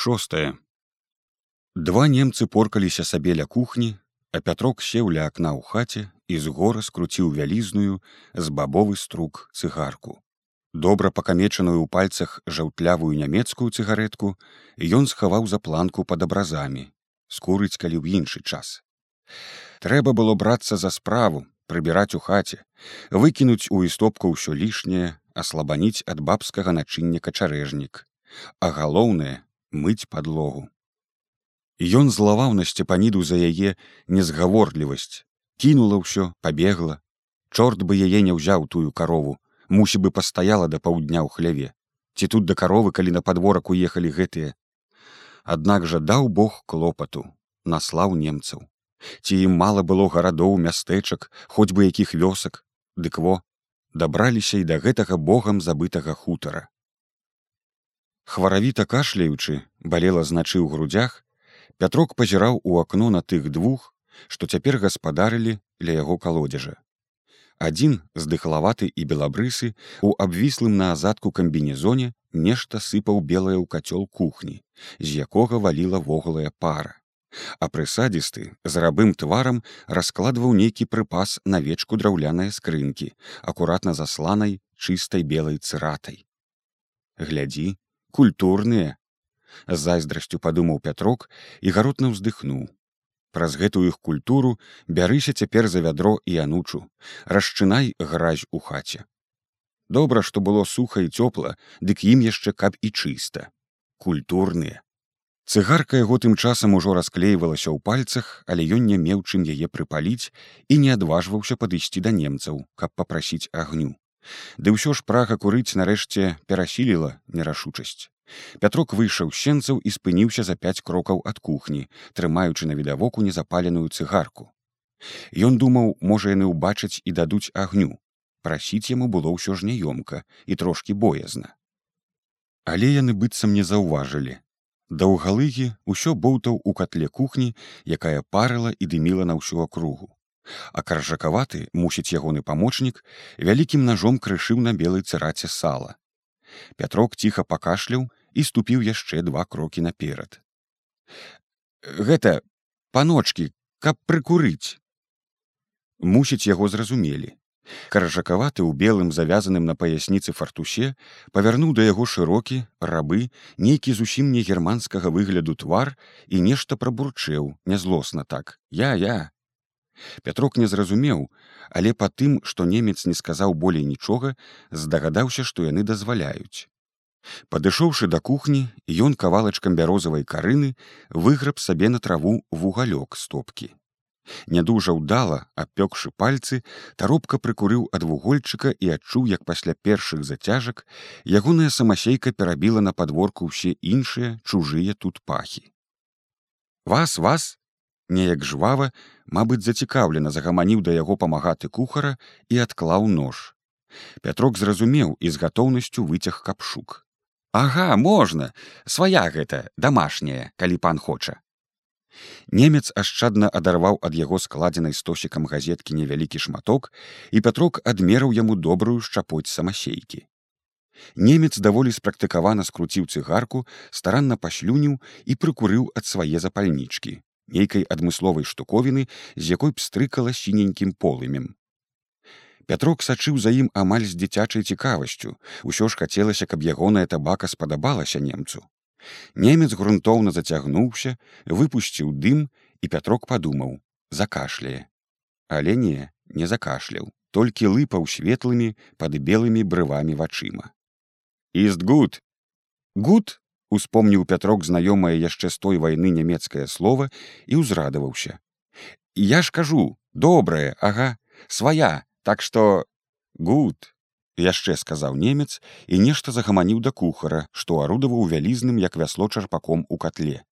шостае два немцы поркаліся сабе ля кухні а пятрок сеў ля акна ў хаце і з гора скруціў вялізную з бабовы струк цыгарку добра пакамечаную ў пальцах жаўтлявую нямецкую цыгаретку ён схаваў за планку пад абразамі скурыць калі ў іншы час. Трэба было брацца за справу прыбіраць у хаце выкінуць у істопку ўсё лішняе аслабаніць ад бабскага начыння качарэжнік а галоўнае мыць падлогу. Ён злаваў на сцепаніду за яе незгаворлівасць, кінула ўсё, пабегла. Чорт бы яе не ўзяў тую карову, мусі бы пастаяла да паўдня ў хляве. Ці тут да каровы, калі на падворак уехалі гэтыя. Аднак жа даў Бог клопату, наслаў немцаў. Ці ім мала было гарадоў мястэчак, хоць бы якіх вёсак, дык во, дабраліся і да гэтага богам забытага хутара хваравіта кашляючы балела значы ў грудях пятрок пазіраў у акно на тых двух што цяпер гаспадарылі ля яго калодзежа. Адзін здыхлаваты і белабрысы у абвіслым на азадку камбінезоне нешта сыпаў белае ў кацёл кухні з якога валіла вогалая пара. А прысадзісты з рабым тварам раскладваў нейкі прыпас на вечку драўлянай скрынкі акуратна засланай чыстай белай цыратай. Глядзі культурныя. Зайздрасцю падумаў пятрок і гаротна ўздыхнуў. Праз гэтую іх культуру бярыся цяпер за вядро і анучу. Расчынай гразь у хаце. Добра што было суха і цёпла дык ім яшчэ каб і чыста. Культурныя. Цыгарка яго тым часам ужо расклейвалася ў пальцах але ён не меў чым яе прыпаліць і не адважваўся падысці да немцаў каб папрасіць агню Ды ўсё ж прага курыць нарэшце перасіліла нерашучасць. Пятрок выйшаў сенцаў і спыніўся за пяць крокаў ад кухні, трымаючы на відавоку незапаленую цыгарку. Ён думаў, можа яны ўбачаць і дадуць агню. Прасіць яму было ўсё ж няёмка і трошкі боязна. Але яны быццам не заўважылі. Даўгалыгі ўсё боўтаў у катле кухні, якая парыла і дыміла на ўсю акругу а каржакаваты мусіць ягоны памочнік вялікім ножом крышыў на белай цыраце сала. Пятрок ціха пакашляў і ступіў яшчэ два крокі наперад. Гэта паночки каб прыкурыць! Мусіць яго зразумелі. Каржакаваты ў белым завязаным на паясніцы фартусе павярнуў да яго шырокі рабы нейкі зусім не германскага выгляду твар і нешта прабурчэў нязлосна так. Я я Пятрок не зразумеў, але па тым, што немец не сказаў болей нічога, здагадаўся, што яны дазваляюць. Падышоўшы да кухні, ён кавалачкам бярозавай карыны выграб сабе на траву вугалёк стопкі. Нядужа ўдала, апёкшы пальцы, таропка прыкурыў ад вугольчыка і адчуў, як пасля першых зацяжак ягоная самасейка перабіла на падворку ўсе іншыя чужыя тут пахі. Вас вас неяк жвава мабыць зацікаўлена загаманіў да яго памагаты кухара і адклаў нож. Пятрок зразумеў і з гатоўнасцю выцяг капшук. Ага можна! Свая гэта домашняя калі пан хоча! Немец ашчадна адарваў ад яго складзенай стосікам газеткі невялікі шматок і пятрок адмерыў яму добрую шчапоць самасейкі. Немец даволі спрактыкавана скруціў цыгарку старанна паслюніў і прыкурыў ад свае запальнічкі нейкай адмысловай штуковіны, з якой пстрыкала сіненькім полымем. Пятрок сачыў за ім амаль з дзіцячай цікавасцю, усё ж хацелася, каб ягоная табака спадабалася немцу. Немец грунтоўна зацягнуўся, выпусціў дым і пятрок падумаў: закашляе. Але не, не закашляў, толькі лыпаў светлымі пад белымі брывамі вачыма. Іст гуд. Гуд успомніў пятрок знаёмае яшчэ з той вайны нямецкае слово і ўзрадаваўся я ж кажу добрая ага свая так что гуд яшчэ сказаў немец і нешта загаманіў да кухара што арудаваў вялізным як вясло чарпаком у котле.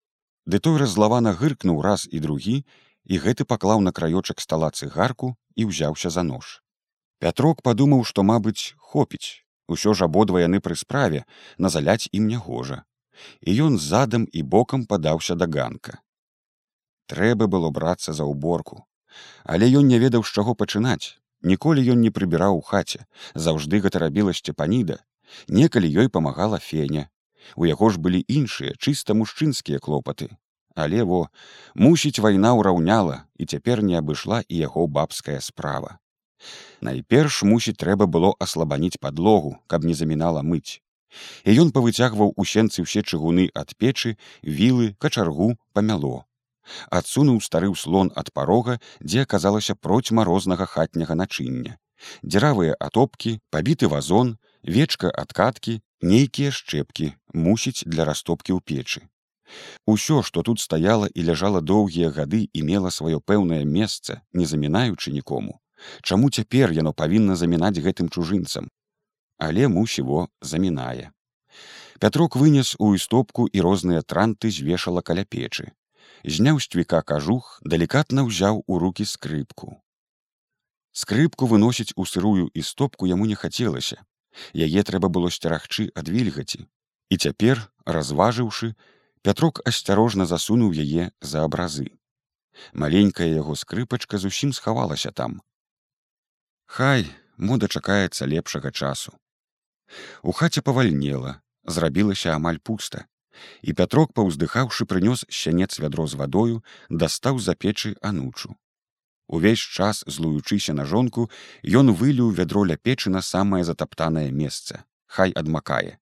Ды той разлавана гыркнуў раз і другі і гэты паклаў на краёчак стала цыгарку і ўзяўся за нож. Пятрок падумаў што мабыць хопіць усё ж абодва яны пры справе назаляць ім нягожа і ён задам і бокам падаўся да ганка. Трэба было брацца за ўборку, але ён не ведаў з чаго пачынаць. Ніколі ён не прыбіраў у хаце, заўжды гэта рабіла сцепаніда. Некалі ёй памагала феня. У яго ж былі іншыя чыста мужчынскія клопаты. Але во мусіць вайна ўраўняла і цяпер не абышла і яго бабская справа. Найперш мусіць трэба было аслабаніць падлогу, каб не замінала мыць. І ён павыцягваў у сенцы ўсе чыгуны ад печы, вілы, качаргу, памяло. Адсунуў стары слон ад парога, дзе аказалася проць марознага хатняга начыння. Дзіравыя атопкі, пабіты вазон, вечка адкаткі, нейкія шчэпкі мусіць для растопкі ў печы. Усё, што тут стаяла і ляжала доўгія гады і мела сваё пэўнае месца, не замінаючы нікому. Чаму цяпер яно павінна замінаць гэтым чужынцам? Але мусіво замінае. Пятрок вынес у істопку і розныя транты звешала каля печы. Зняў сцвіка кажух, далікатна ўзяў у руки скрыпку. Скрыпку выносіць у сырую істопку яму не хацелася. Яе трэба было сцерагчы ад вільгаці. І цяпер, разважыўшы, Пятрок асцярожна засунуў яе за абразы. Маленькая яго скрыпачка зусім схавалася там. Хай мода чакаецца лепшага часу. У хаце павальнела, зрабілася амаль пуста. І пятрок паўздыхаўшы прынёс сянец вядро з вадою, дастаў за печы анучу. Увесь час злуючыся на жонку, ён выліў вядро ля печы на самае затаптанае месца. Хай адмакае.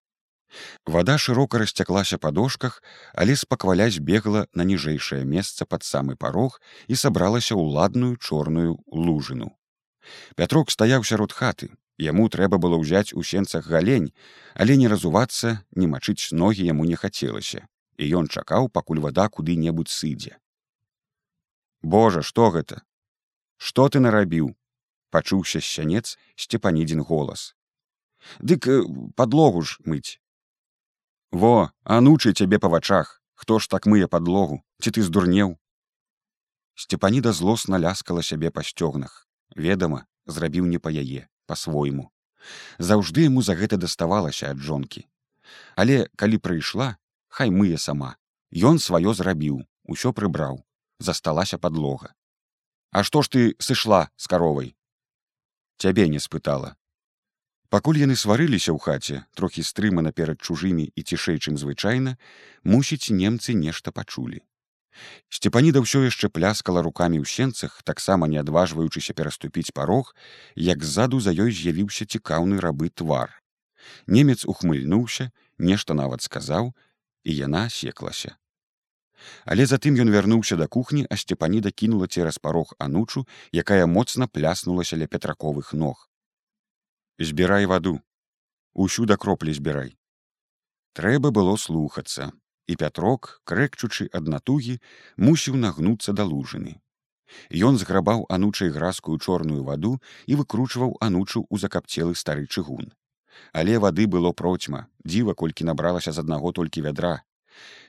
Вада шырока расцяклася па дошках, але спакваля збегла на ніжэйшае месца пад самы парог і сабралася ў ладную чорную лужыну. Пятрок стаяў сярод хаты. Яму трэба было ўзяць у сенцах галень, але не разувацца, не мачыць ногі яму не хацелася, і ён чакаў, пакуль вада куды-небудзь сыдзе. Божа, што гэта? Што ты нарабіў? пачуўся сянец сцепанідзін голас. Дык э, падлогу ж мыць. Во, анучы цябе па вачах, хто ж так мые падлогу, ці ты здурнеў? Сцепаніда злосна ляскала сябе па сцёгнах. Ведама, зрабіў не па яе, па-свойму. Заўжды яму за гэта даставалася ад жонкі. Але калі прыйшла, хай мые сама. Ён сваё зрабіў, усё прыбраў, засталася падлога. А што ж ты сышла з каровай? Цябе не спытала, Пакуль яны сварыліся ў хаце, трохі стрымана перад чужымі і цішэй, чым звычайна, мусіць, немцы нешта пачулі. Сцепаніда ўсё яшчэ пляскала рукамі ў сенцах, таксама не адважваючыся пераступіць парог, як ззаду за ёй з'явіўся цікаўны рабы твар. Немец ухмыльнуўся, нешта нават сказаў, і яна секлася. Але затым ён вярнуўся да кухні, а сцепаніда кінула цераз парог анучу, якая моцна пляснулася ля петраковых ног збірай ваду усю да кроплі збірай трэба было слухацца і пятрок крэкчучы ад натугі мусіў нагнуцца да лужыны Ён зграбаў анучай гразкую чорную ваду і выкручваў анучу ў закапцелы стары чыгун але вады было процьма дзіва колькі набралася з аднаго толькі вядра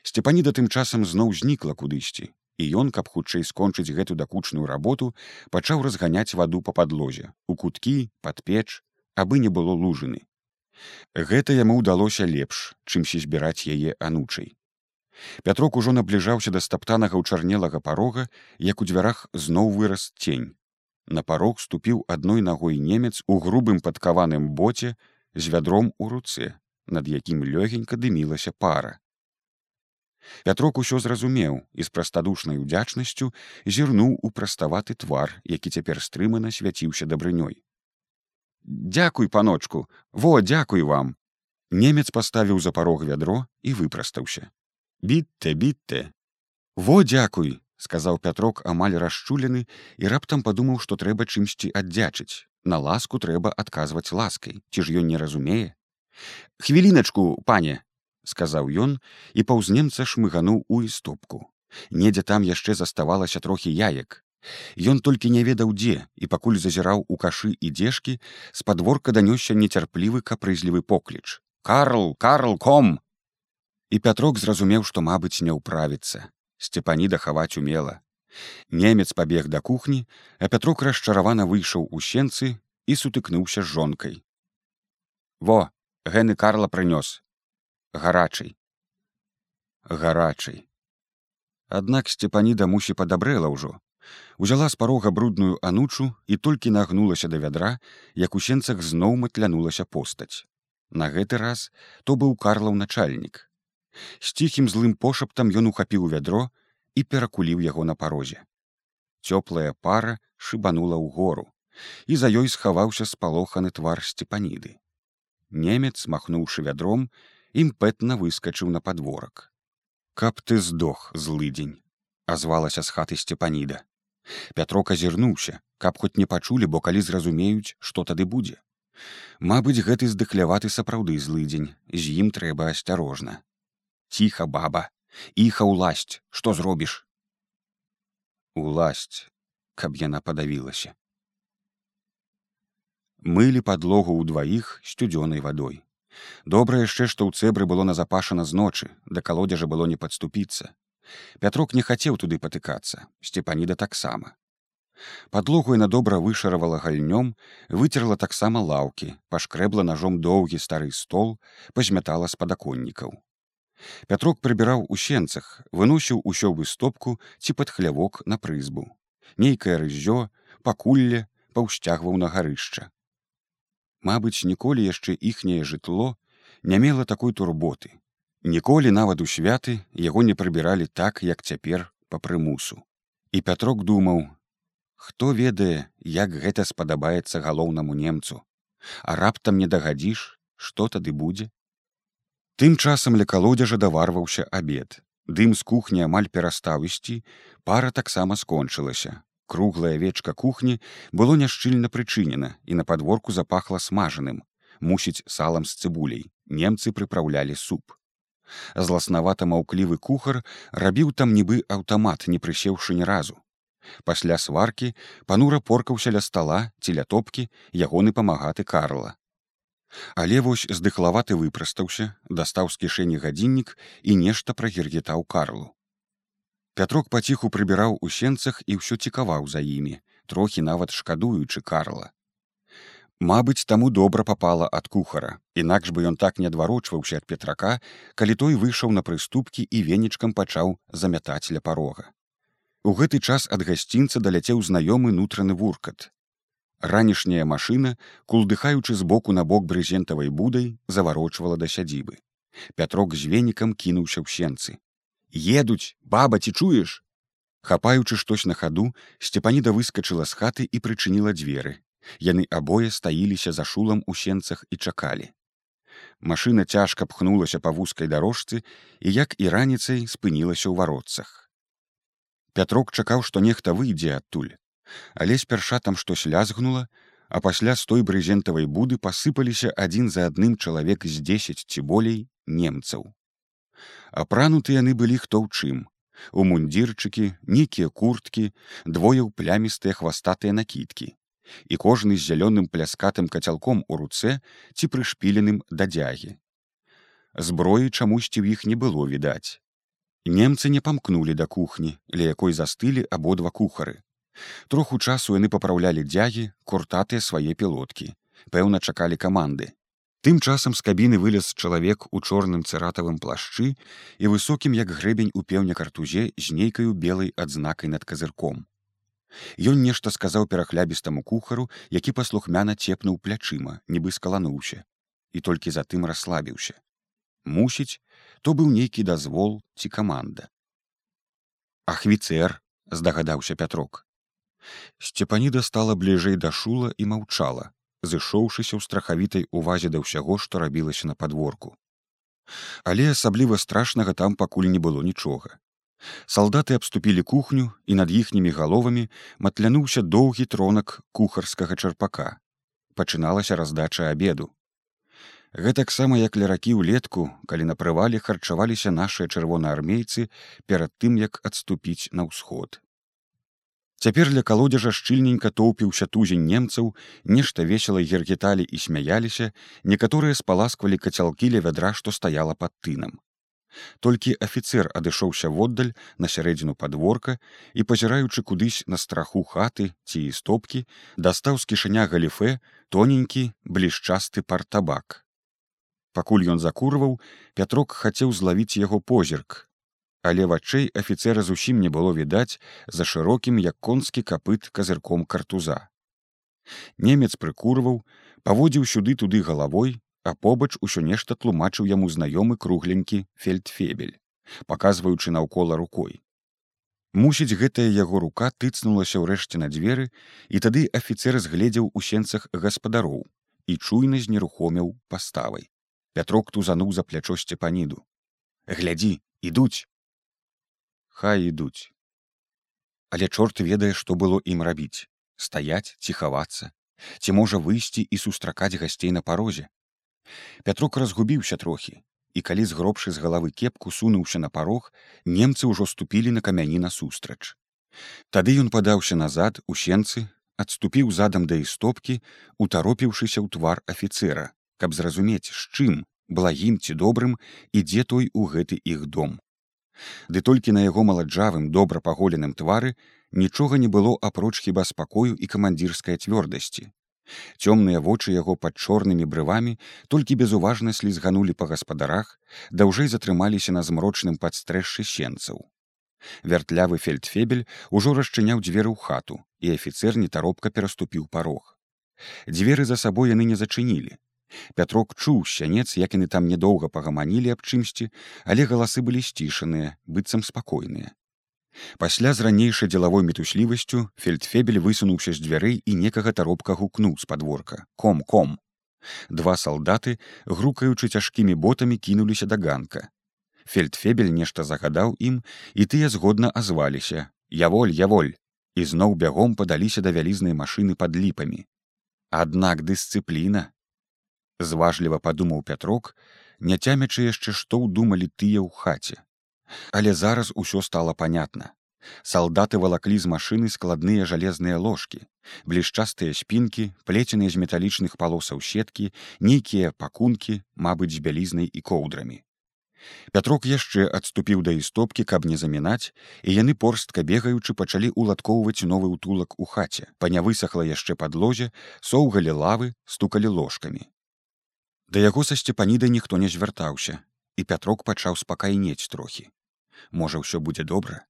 сцепаніда тым часам зноў знікла кудысьці і ён каб хутчэй скончыць гэту дакучную работу пачаў разганяць ваду па падлозе у куткі пад печ абы не было лужыны. Гэта яму ўдалося лепш, чымсьці збіраць яе анучай. Пятрок ужо набліжаўся да стаптанага ўчарнелага парога, як у дзвярах зноў вырас цень. На парог ступіў адной нагой немец у грубым падкаваным боце з вядром у руцэ, над якім лёгенька дымілася пара. Пятрок усё зразумеў і з прастадушнай удзячнасцю зірнуў у праставаты твар, які цяпер стрымана свяціўся дабрынёй дзякуй паночку во дзякуй вам немец паставіў за парог вядро і выпрастаўся бітте бітте во дзякуй сказаў пятрок амаль расчулены і раптам падумаў што трэба чымсьці аддзячыць. На ласку трэба адказваць ласкай ці ж ён не разумее. Хвіліначку пане сказаў ён і паўз немца шмыгануў у істопку. Недзе там яшчэ заставалася трохі яек. Ён толькі не ведаў дзе і пакуль зазіраў у кашы і дзежкі з падворка данёсся нецярплівы капрызлівы покліч. Карл карл ком і пятрок зразумеў што мабыць не ўправіцца сцепані дахаваць умела. Немец пабег да кухні а пятрок расчаравана выйшаў у сенцы і сутыкнуўся з жонкай во гэны карла прынёс гарачай гарачай аднак сцепаніда мусі падабрэла ўжо. Узяла з парога брудную анучу і толькі нагнулася да вядра, як у сенцах зноў матлянулася постаць. На гэты раз то быў карлаў начальнік. З ціхім злым пошаптам ён ухапіў вядро і перакуліў яго на парозе. Цёплая пара шыбанула ў гору, і за ёй схаваўся спалоханы твар сцепаніды. Немец, махнуўшы вядром, імпэтна выскачыў на падворак. Каб ты здох злыдзень, азвалася з хаты сцепаніда. Пятрок азірнуўся, каб хоць не пачулі, бо калі зразумеюць, што тады будзе. Мабыць, гэты здыхляваты сапраўды злыдзень, з ім трэба асцярожна. Ціха баба, іха ўласць, што зробіш? Уласць, каб яна падавілася. Мылі падлогу ўдваіх сцюдзёнай вадой. Добра яшчэ, што ў цэбры было назапашана з ночы, да калодзежа было не падступіцца. Пятрок не хацеў туды патыкацца, сцепаніда таксама. Падлогу яна добра вышаравала гальнём, выцерла таксама лаўкі, пашкрэбла ножом доўгі стары стол, пазмятала з падаконнікаў. Пятрок прыбіраў у сенцах, выносіў усё выстопку ці пад хлявок на прызбу. Нейкае рыззё, пакулле паўсцягваў на гарышча. Мабыць, ніколі яшчэ іхняе жытло не мела такой турботы, Ніколі нават у святы яго не прыбіралі так, як цяпер па прымусу. І Пятрок думаў: хто ведае, як гэта спадабаецца галоўнаму немцу, а раптам не дагадзіш, што тады будзе. Тым часам ля калодзежа даварваўся абед. Дым з кухні амаль перастаў ісці, пара таксама скончылася. Круглая вечка кухні было няшчыльна прычынена і на падворку запахла смажаным, мусіць салам з цыбуляй. Немцы прыпраўлялі суп. Зласнавата маўклівы кухар рабіў там нібы аўтамат, не прысеўшы ні разу. Пасля сваркі панура поркаўся ля стала ці ля топкі ягоны памагаты карла. Але вось здыхлаваты выпрастаўся, дастаў з кішэні гадзіннік і нешта прагергетаў карлу. Пятрок паціху прыбіраў у сенцах і ўсё цікаваў за імі, трохі нават шкадуючы карла. Мабыць, таму добра попала ад кухара, інакш бы ён так не адварочваўся ад петрака, калі той выйшаў на прыступкі і венічкам пачаў замятаць ля парога. У гэты час ад гасцінца даляцеў знаёмы нутраны вуркат. Ранішняя машына, кулдыхаючы з боку на бок брызентавай будай, заварочвала да сядзібы. Пятрок з венікам кінуўся ў сенцы. Едуць, баба ці чуеш? Хапаючы штось на хаду, сцепаніда выскачыла з хаты і прычыніла дзверы, Яны абое стаіліся за шулам у сенцах і чакалі. Машына цяжка пхнулася па вузкай дарожцы і як і раніцай спынілася ў варотцах. Пятрок чакаў, што нехта выйдзе адтуль, але спярша там штось лязгнула, а пасля з той брызентавай буды пасыпаліся адзін за адным чалавек з дзесяць ці болей немцаў. Апрануты яны былі хто ў чым. У мундзірчыкі, нейкія курткі, двое ў плямістыя хвастатыя накідкі і кожны з зялёным пляскатым кацялком у руцэ ці прышпіленым да дзягі. Зброі чамусьці ў іх не было відаць. Немцы не памкнулі да кухні, ля якой застылі абодва кухары. Троху часу яны папраўлялі дзягі, куртатыя свае пілоткі, пэўна чакалі каманды. Тым часам з кабіны вылез чалавек у чорным цыратавым плашчы і высокім як грэбень у пеўня картузе з нейкаю белай адзнакай над казырком. Ён нешта сказаў перахлябістаму кухару, які паслухмяна цепнуў плячыма, нібы скалануўся і толькі затым расслабіўся. Мусіць, то быў нейкі дазвол ці каманда. Ахвіцер, здагадаўся пятрок. Сцепаніда стала бліжэй да шула і маўчала, зышоўшыся ў страхавітай увазе да ўсяго, што рабілася на падворку. Але асабліва страшнага там пакуль не было нічога. Салдаты абступілі кухню і над іхнімі галовамі матлянуўся доўгі тронак кухарскага чарпака. Пачыналася раздача абеду. Гэтаксама як ля ракі ўлетку, калі на прывалі харчаваліся нашыя чырвонаармейцы перад тым, як адступіць на ўсход. Цяпер ля калодзежа шчыльненька тоўпіўся тузень немцаў, нешта весела гергеталі і смяяліся, некаторыя спаласквалі кацялкі ля вядра, што стаяла пад тынам. Толькі афіцэр адышоўся воддаль на сярэдзіну падворка і пазіраючы кудысь на страху хаты ці стопкі дастаў з кішаня галіфе тоненькі блішчасты партабак. Пакуль ён закурваў, пятрок хацеў злавіць яго позірк. Але вачэй афіцэра зусім не было відаць за шырокім як конскі капыт казырком картуза. Немец прыкурваў, паводзіў сюды туды галавой, а побач усё нешта тлумачыў яму знаёмы кругленькі фельдфебель паказваючы наўкола рукой. Мусіць гэтая яго рука тыцнулася ўрэшце на дзверы і тады афіцер згледзеў у сенцах гаспадароў і чуйна знерухомеў паставай. Пятрок тузануў за плячо сцепаніду глядзі ідуць хай ідуць але чорт ведае што было ім рабіць стаяць ціхавацца ці можа выйсці і сустракаць гасцей на парозе Пятрук разгубіўся трохі, і калі згробшы з галавы кепку сунуўся на парог, немцы ўжо ступілі на камяні насустрач. Тады ён падаўся назад у сенцы, адступіў задам да істопкі, утаропіўшыся ў твар афіцэра, каб зразумець, з чым, благім ці добрым, ідзе той у гэты іх дом. Ды толькі на яго маладжавым добра паголеным твары нічога не было апроч хіба спакою і камандзірскай цвёрдасці, Цёмныя вочы яго пад чорнымі брывамі толькі безуважна слізганулі па гаспадарах, даўжэй затрымаліся на змрочным падстрэшшы сенцаў. Вяртлявы фельдфебель ужо расчыняў дзверы ў хату, і афіцэр нетаропка пераступіў парог. Дзверы за сабой яны не зачынілі. Пятрок чуў сянец, як яны там нядоўга пагаманілі аб чымсьці, але галасы былі сцішаныя, быццам спакойныя. Пасля з ранейшай дзелавой мітуслівасцю фельдфебель высунуўся з дзвярэй і некага таропка гукнуў з падворка. Ком ком! Два салдаты грукаючы цяжкімі ботамі кінуліся да ганка. Фельдфебель нешта загадаў ім і тыя згодна азваліся. Я воль я воль! І зноў бягом падаліся да вялізнай машыны пад ліпамі. Аднак дысцыпліна зважліва падумаў пятрок не цямячы яшчэ што ўдумалі тыя ў хаце Але зараз усё стало понятна. Салдаты валаклі з машыны складныя жалезныя ложкі, блішчастыя спінкі, плеценыя з металічных палосаў сеткі, нейкія пакункі, мабыць, з бялізнай і коўдрамі. Пятрок яшчэ адступіў да істопкі, каб не замінаць, і яны порстка бегаючы пачалі уладкоўваць новы ўтулак у хаце. Па не высохла яшчэ падлозе, соўгалі лавы, стукалі ложкамі. Да яго са сцепанідай ніхто не звяртаўся, і пятрок пачаў спакайнець трохі. Можа ўсё будзе добра.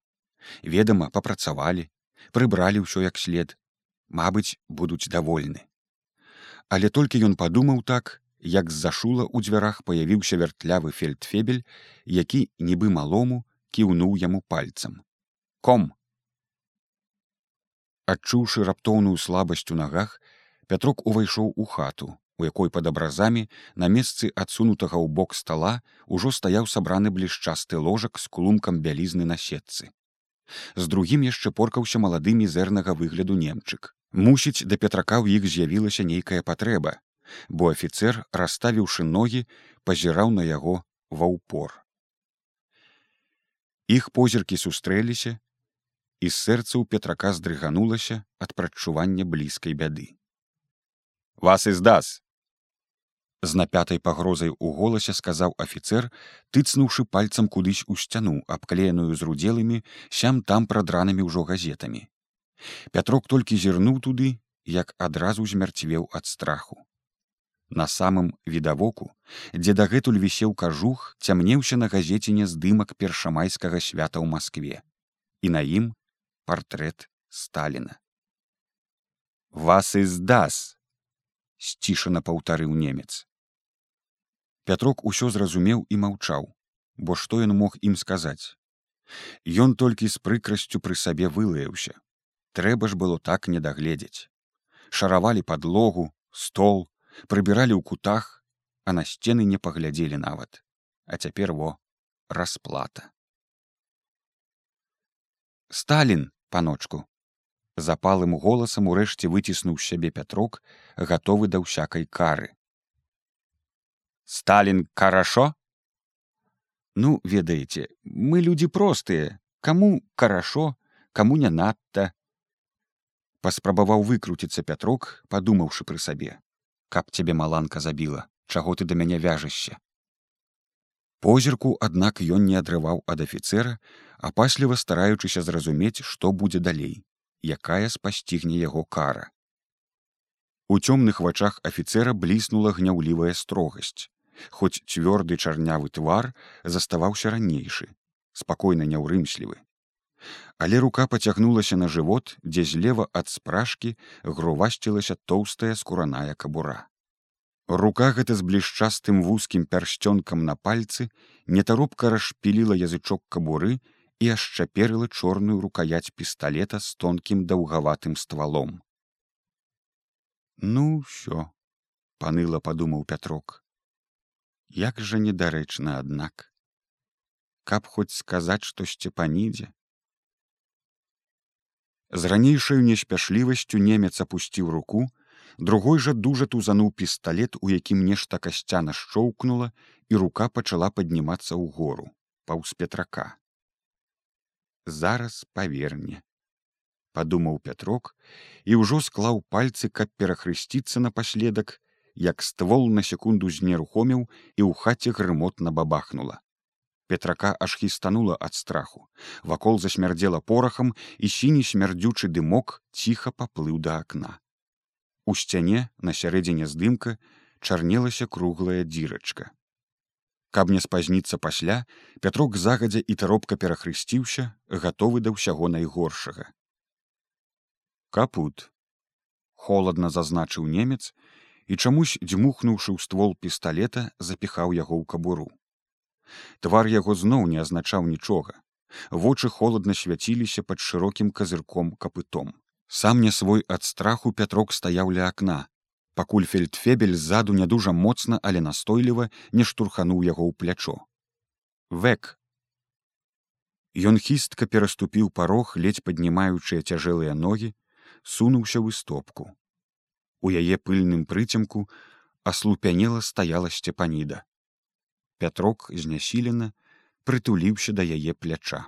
Ведама папрацавалі прыбралі ўсё як след Мабыць будуць давольны. Але толькі ён падумаў так як з-за шула ў дзвярах паявіўся вяртлявы фельдфебель які нібы малому кіўнуў яму пальцам. Ком! Адчуўшы раптоўную слабасць у нагах пятрок увайшоў у хату у якой пад абразамі на месцы адсунутага ў бок стола ўжо стаяў сабраны блішчасты ложак з клумкам бялізны на сетцы. З другім яшчэ поркаўся малады мізэрнага выгляду немчык. Мусіць, да пятрака ў іх з'явілася нейкая патрэба, бо афіцэр, расставіўшы ногі, пазіраў на яго ва ўпор. Іх позіркі сустрэліся, і сэрца ў пятрака здрыганулася ад прадчування блізкай бяды. Вас і здас, з напятай пагрозай у голасе сказаў афіцэр тыцнуўшы пальцам кудысь у сцяну абклееную з рудзелымі сям там прадранымі ўжо газетамі. Пятрок толькі зірнуў туды як адразу змярцвеў ад страху. На самым відавоку дзе дагэтуль вісеў кажух цямнеўся на газеціне здымак першамайскага свята ў москве і на ім партрэт сталина вас і здас сцішана паўтарыў немец Пятрок усё зразумеў і маўчаў, бо што ён мог ім сказаць. Ён толькі з прыкрасцю пры сабе вылаяўся. Трэба ж было так не дагледзець. Шаравалі падлогу, стол, прыбіралі ў кутах, а на сцены не паглядзелі нават. А цяпер во расплата. Сталін, паночку, запалым голасам урэшце выціснуў сябе пятрок, гатовы да ўсякай кары. Сталин хорошо? Ну, ведаеце, мы людзі простыя, каму хорошо, каму не надта. Паспрабаваў выкруціцца пятрок, падумаўшы пры сабе, каб цябе маланка забіла, чаго ты да мяне вяжешся. Позірку, аднак ён не адрываў ад афіцэра, апасліва стараючыся зразумець, што будзе далей, якая спасцігне яго кара. У цёмных вачах афіцэра бліснула гняўлівая строгасць хоць цвёрды чарнявы твар заставаўся ранейшы спакойна няўрымслівы але рука пацягнулася на жывот дзе злева ад спражкі грувасцілася тоўстая скураная кабура Рука гэта з блішчастым вузкім пярсцёнкам на пальцы нетаропка расшпіліла язычок кабуры і ашчаперыла чорную рукаяць пісталета з тонкім даўгаватым ствалом. Ну ўсё, паныла падумаў пятрок. Як жа недарэчна, аднак. Каб хоць сказаць штосьці панідзе. З ранейшаю неспяшлівасцю немец апусціў руку, другой жа дужа тузануў пісталет, у якім нешта касцяна шчоўкнула, і рука пачала паднімацца ў гору паўз петрака. Зараз паверне, падумаў пятрок і ўжо склаў пальцы, каб перахрысціцца напаследак, як ствол на секунду знерухоміў і ў хаце грымотна бабахнула. Петрака аж хістанула ад страху. Вакол засмярдзела порахам і сіні смярдзючы дымок ціха паплыў да акна. У сцяне на сярэдзіне здымка чарнелася круглая дзірачка. Каб не спазніцца пасля, пятрок загадзя і таропка перахрысціўся, гатовы да ўсяго найгоршага. Капут. Холадна зазначыў немец і чамусь дзьмухнуўшы ў ствол пісталета, запіхаў яго ў кабуру. Твар яго зноў не азначаў нічога. Вочы холадна свяціліся пад шырокім казырком капытом. Сам не свой ад страху пятрок стаяў ля акна. Пакуль фельдфебель ззаду не дужа моцна, але настойліва не штурхануў яго ў плячо. Век. Ён хістка пераступіў парог, ледзь паднімаючыя цяжэлыя ногі, сунуўся ў стопку. У яе пыльным прыцемку аслупянела стаяла сцепаніда. Пятрок знясілена прытуліўся да яе пляча.